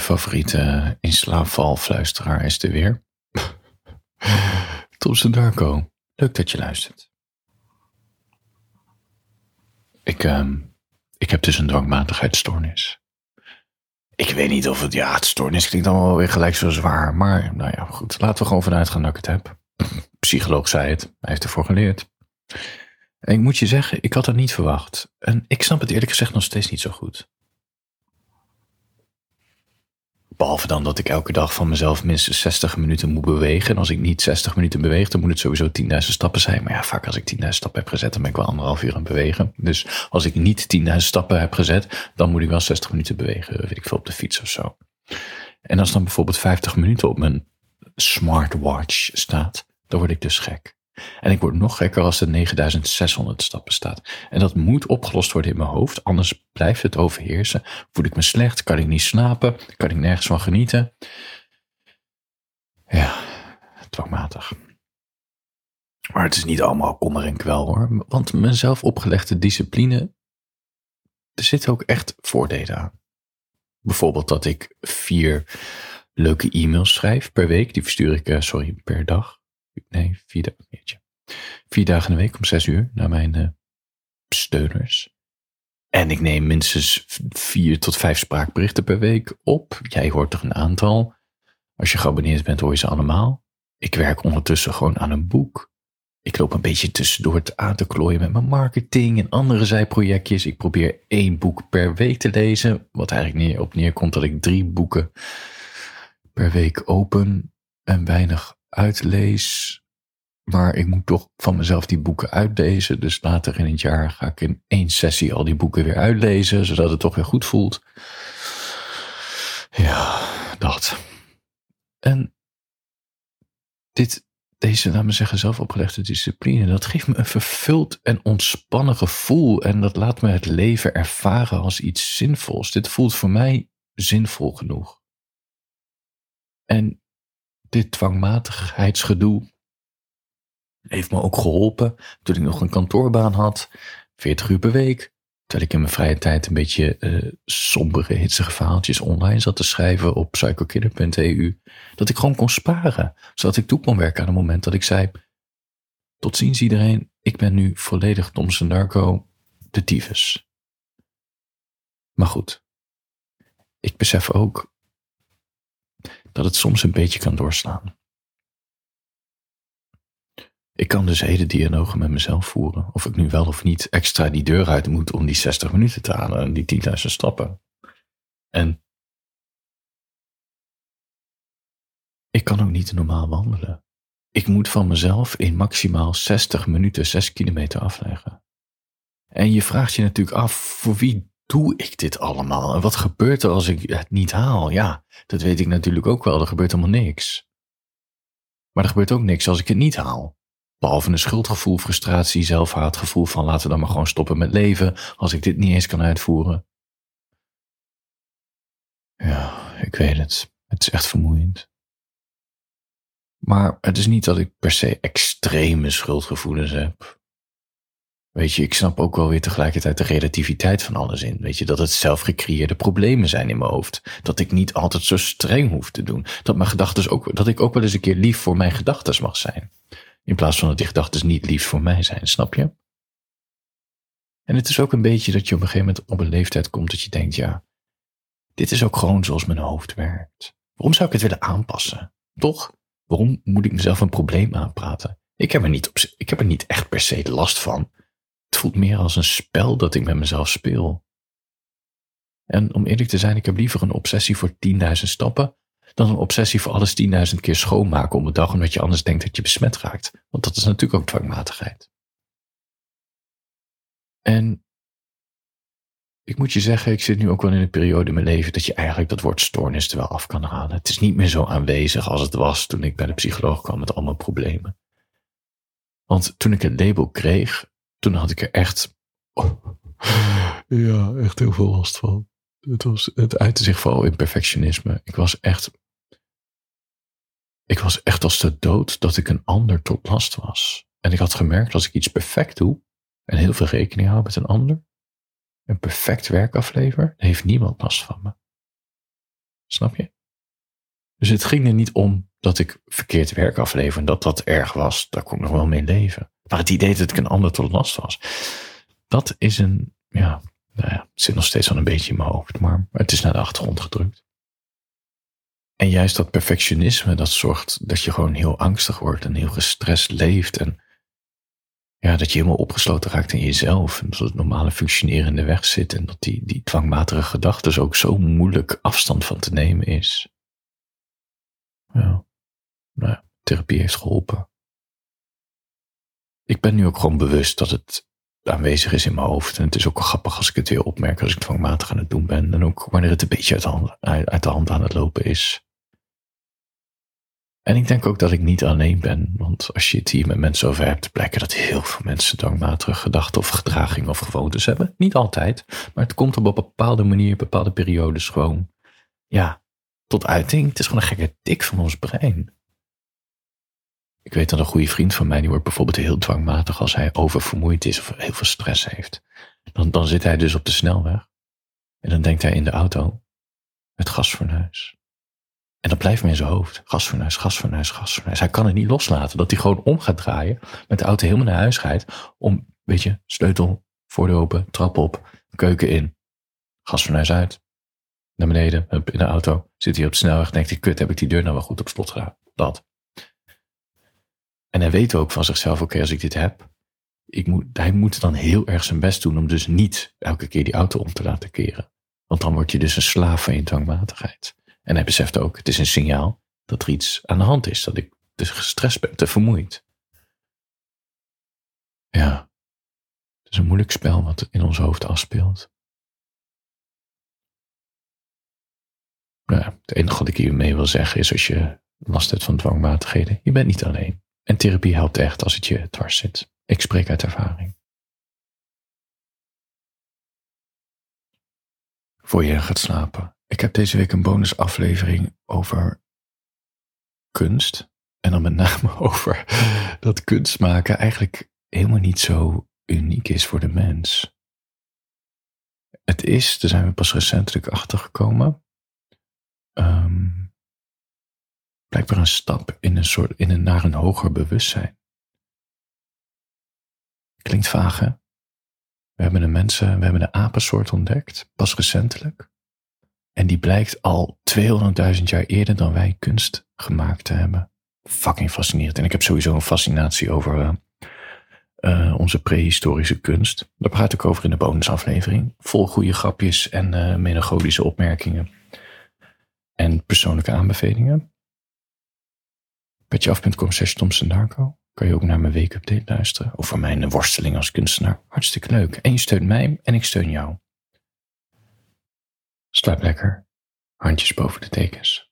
favoriete inslaapvalfluisteraar is er weer. Tom Darko, leuk dat je luistert. Ik, ehm, ik heb dus een dwangmatigheidsstoornis. Ik weet niet of het, ja, het stoornis klinkt allemaal weer gelijk zo zwaar. Maar nou ja, goed, laten we gewoon vanuit gaan dat ik het heb. Psycholoog zei het, hij heeft ervoor geleerd. En ik moet je zeggen, ik had het niet verwacht. En ik snap het eerlijk gezegd nog steeds niet zo goed. Behalve dan dat ik elke dag van mezelf minstens 60 minuten moet bewegen. En als ik niet 60 minuten beweeg, dan moet het sowieso 10.000 stappen zijn. Maar ja, vaak als ik 10.000 stappen heb gezet, dan ben ik wel anderhalf uur aan het bewegen. Dus als ik niet 10.000 stappen heb gezet, dan moet ik wel 60 minuten bewegen. Weet ik veel, op de fiets of zo. En als dan bijvoorbeeld 50 minuten op mijn smartwatch staat, dan word ik dus gek. En ik word nog gekker als er 9600 stappen staat. En dat moet opgelost worden in mijn hoofd, anders blijft het overheersen. Voel ik me slecht, kan ik niet slapen, kan ik nergens van genieten. Ja, dwangmatig. Maar het is niet allemaal kommer en kwel hoor, want mijn zelf opgelegde discipline, er zitten ook echt voordelen aan. Bijvoorbeeld dat ik vier leuke e-mails schrijf per week, die verstuur ik, eh, sorry, per dag nee, vier, vier dagen in de week om zes uur naar mijn uh, steuners. En ik neem minstens vier tot vijf spraakberichten per week op. Jij hoort er een aantal. Als je geabonneerd bent, hoor je ze allemaal. Ik werk ondertussen gewoon aan een boek. Ik loop een beetje tussendoor het aan te klooien met mijn marketing en andere zijprojectjes. Ik probeer één boek per week te lezen. Wat eigenlijk neer, op neerkomt dat ik drie boeken per week open en weinig uitlees. Maar ik moet toch van mezelf die boeken uitlezen. Dus later in het jaar ga ik in één sessie al die boeken weer uitlezen, zodat het toch weer goed voelt. Ja, dat. En dit, deze, laat me zeggen, zelf opgelegde discipline, dat geeft me een vervuld en ontspannen gevoel. En dat laat me het leven ervaren als iets zinvols. Dit voelt voor mij zinvol genoeg. En dit dwangmatigheidsgedoe heeft me ook geholpen toen ik nog een kantoorbaan had, 40 uur per week. Terwijl ik in mijn vrije tijd een beetje uh, sombere, hitsige verhaaltjes online zat te schrijven op psychokiller.eu. Dat ik gewoon kon sparen, zodat ik toe kon werken aan het moment dat ik zei: Tot ziens iedereen, ik ben nu volledig Thomson Narco, de tyfus. Maar goed, ik besef ook dat het soms een beetje kan doorslaan. Ik kan dus hele dialogen met mezelf voeren. Of ik nu wel of niet extra die deur uit moet om die 60 minuten te halen en die 10.000 stappen. En ik kan ook niet normaal wandelen. Ik moet van mezelf in maximaal 60 minuten 6 kilometer afleggen. En je vraagt je natuurlijk af, voor wie doe ik dit allemaal? En wat gebeurt er als ik het niet haal? Ja, dat weet ik natuurlijk ook wel. Er gebeurt helemaal niks. Maar er gebeurt ook niks als ik het niet haal. Behalve een schuldgevoel, frustratie, zelfhaatgevoel van laten we dan maar gewoon stoppen met leven als ik dit niet eens kan uitvoeren. Ja, ik weet het. Het is echt vermoeiend. Maar het is niet dat ik per se extreme schuldgevoelens heb. Weet je, ik snap ook wel weer tegelijkertijd de relativiteit van alles in. Weet je, dat het zelfgecreëerde problemen zijn in mijn hoofd. Dat ik niet altijd zo streng hoef te doen. Dat mijn gedachten ook, dat ik ook wel eens een keer lief voor mijn gedachten mag zijn. In plaats van dat die gedachten niet lief voor mij zijn, snap je? En het is ook een beetje dat je op een gegeven moment op een leeftijd komt dat je denkt, ja, dit is ook gewoon zoals mijn hoofd werkt. Waarom zou ik het willen aanpassen? Toch? Waarom moet ik mezelf een probleem aanpraten? Ik heb er niet, op, ik heb er niet echt per se last van. Het voelt meer als een spel dat ik met mezelf speel. En om eerlijk te zijn, ik heb liever een obsessie voor 10.000 stappen dan een obsessie voor alles 10.000 keer schoonmaken om de dag, omdat je anders denkt dat je besmet raakt. Want dat is natuurlijk ook dwangmatigheid. En ik moet je zeggen, ik zit nu ook wel in een periode in mijn leven dat je eigenlijk dat woord stoornis er wel af kan halen. Het is niet meer zo aanwezig als het was toen ik bij de psycholoog kwam met allemaal problemen. Want toen ik het label kreeg, toen had ik er echt, ja, echt heel veel last van. Het, was, het uitte zich vooral in perfectionisme. Ik was echt. Ik was echt als de dood dat ik een ander tot last was. En ik had gemerkt als ik iets perfect doe en heel veel rekening hou met een ander, een perfect werk aflever, heeft niemand last van me. Snap je? Dus het ging er niet om dat ik verkeerd werk aflever en dat dat erg was. Daar kon ik nog wel mee leven. Maar het idee dat ik een ander tot last was, dat is een, ja, nou ja, het zit nog steeds wel een beetje in mijn hoofd, maar het is naar de achtergrond gedrukt. En juist dat perfectionisme, dat zorgt dat je gewoon heel angstig wordt en heel gestrest leeft. En ja, dat je helemaal opgesloten raakt in jezelf. En dat het normale functioneren in de weg zit. En dat die, die dwangmatige gedachten ook zo moeilijk afstand van te nemen is. Ja, nou therapie heeft geholpen. Ik ben nu ook gewoon bewust dat het aanwezig is in mijn hoofd. En het is ook grappig als ik het weer opmerk als ik dwangmatig aan het doen ben. En ook wanneer het een beetje uit de hand, uit de hand aan het lopen is. En ik denk ook dat ik niet alleen ben, want als je het hier met mensen over hebt, blijken dat heel veel mensen dwangmatige gedachten of gedragingen of gewoontes hebben. Niet altijd, maar het komt op een bepaalde manier, bepaalde periodes gewoon, ja, tot uiting. Het is gewoon een gekke tik van ons brein. Ik weet dat een goede vriend van mij, die wordt bijvoorbeeld heel dwangmatig als hij oververmoeid is of heel veel stress heeft. Dan, dan zit hij dus op de snelweg en dan denkt hij in de auto, het gasfornuis. En dat blijft me in zijn hoofd. Gasfornuis, gasfornuis, gasfornuis. Hij kan het niet loslaten. Dat hij gewoon om gaat draaien. Met de auto helemaal naar huis gaat. Om, weet je, sleutel, voordeur open, trap op, keuken in. Gasfornuis uit. Naar beneden, in de auto. Zit hij op de snelweg. Denkt hij, kut, heb ik die deur nou wel goed op slot gedaan. Dat. En hij weet ook van zichzelf, oké, als ik dit heb. Ik moet, hij moet dan heel erg zijn best doen om dus niet elke keer die auto om te laten keren. Want dan word je dus een slaaf van je dwangmatigheid. En hij beseft ook, het is een signaal dat er iets aan de hand is, dat ik te gestrest ben, te vermoeid. Ja, het is een moeilijk spel wat in ons hoofd afspeelt. Nou, het enige wat ik hiermee wil zeggen is als je last hebt van dwangmatigheden, je bent niet alleen. En therapie helpt echt als het je dwars zit. Ik spreek uit ervaring. Voor je gaat slapen, ik heb deze week een bonusaflevering over kunst. En dan met name over dat kunst maken eigenlijk helemaal niet zo uniek is voor de mens. Het is, daar zijn we pas recentelijk achter gekomen, um, blijkbaar een stap in een soort, in een, naar een hoger bewustzijn. Klinkt vaag, hè? We hebben de mensen, we hebben de apensoort ontdekt, pas recentelijk. En die blijkt al 200.000 jaar eerder dan wij kunst gemaakt te hebben. Fucking fascinerend. En ik heb sowieso een fascinatie over uh, uh, onze prehistorische kunst. Daar praat ik over in de bonusaflevering. Vol goede grapjes en uh, melancholische opmerkingen. En persoonlijke aanbevelingen. Petjeaf.com slash Darko. Kan je ook naar mijn weekupdate luisteren. Over mijn worsteling als kunstenaar. Hartstikke leuk. En je steunt mij en ik steun jou. Slaap lekker. Handjes boven de tekens.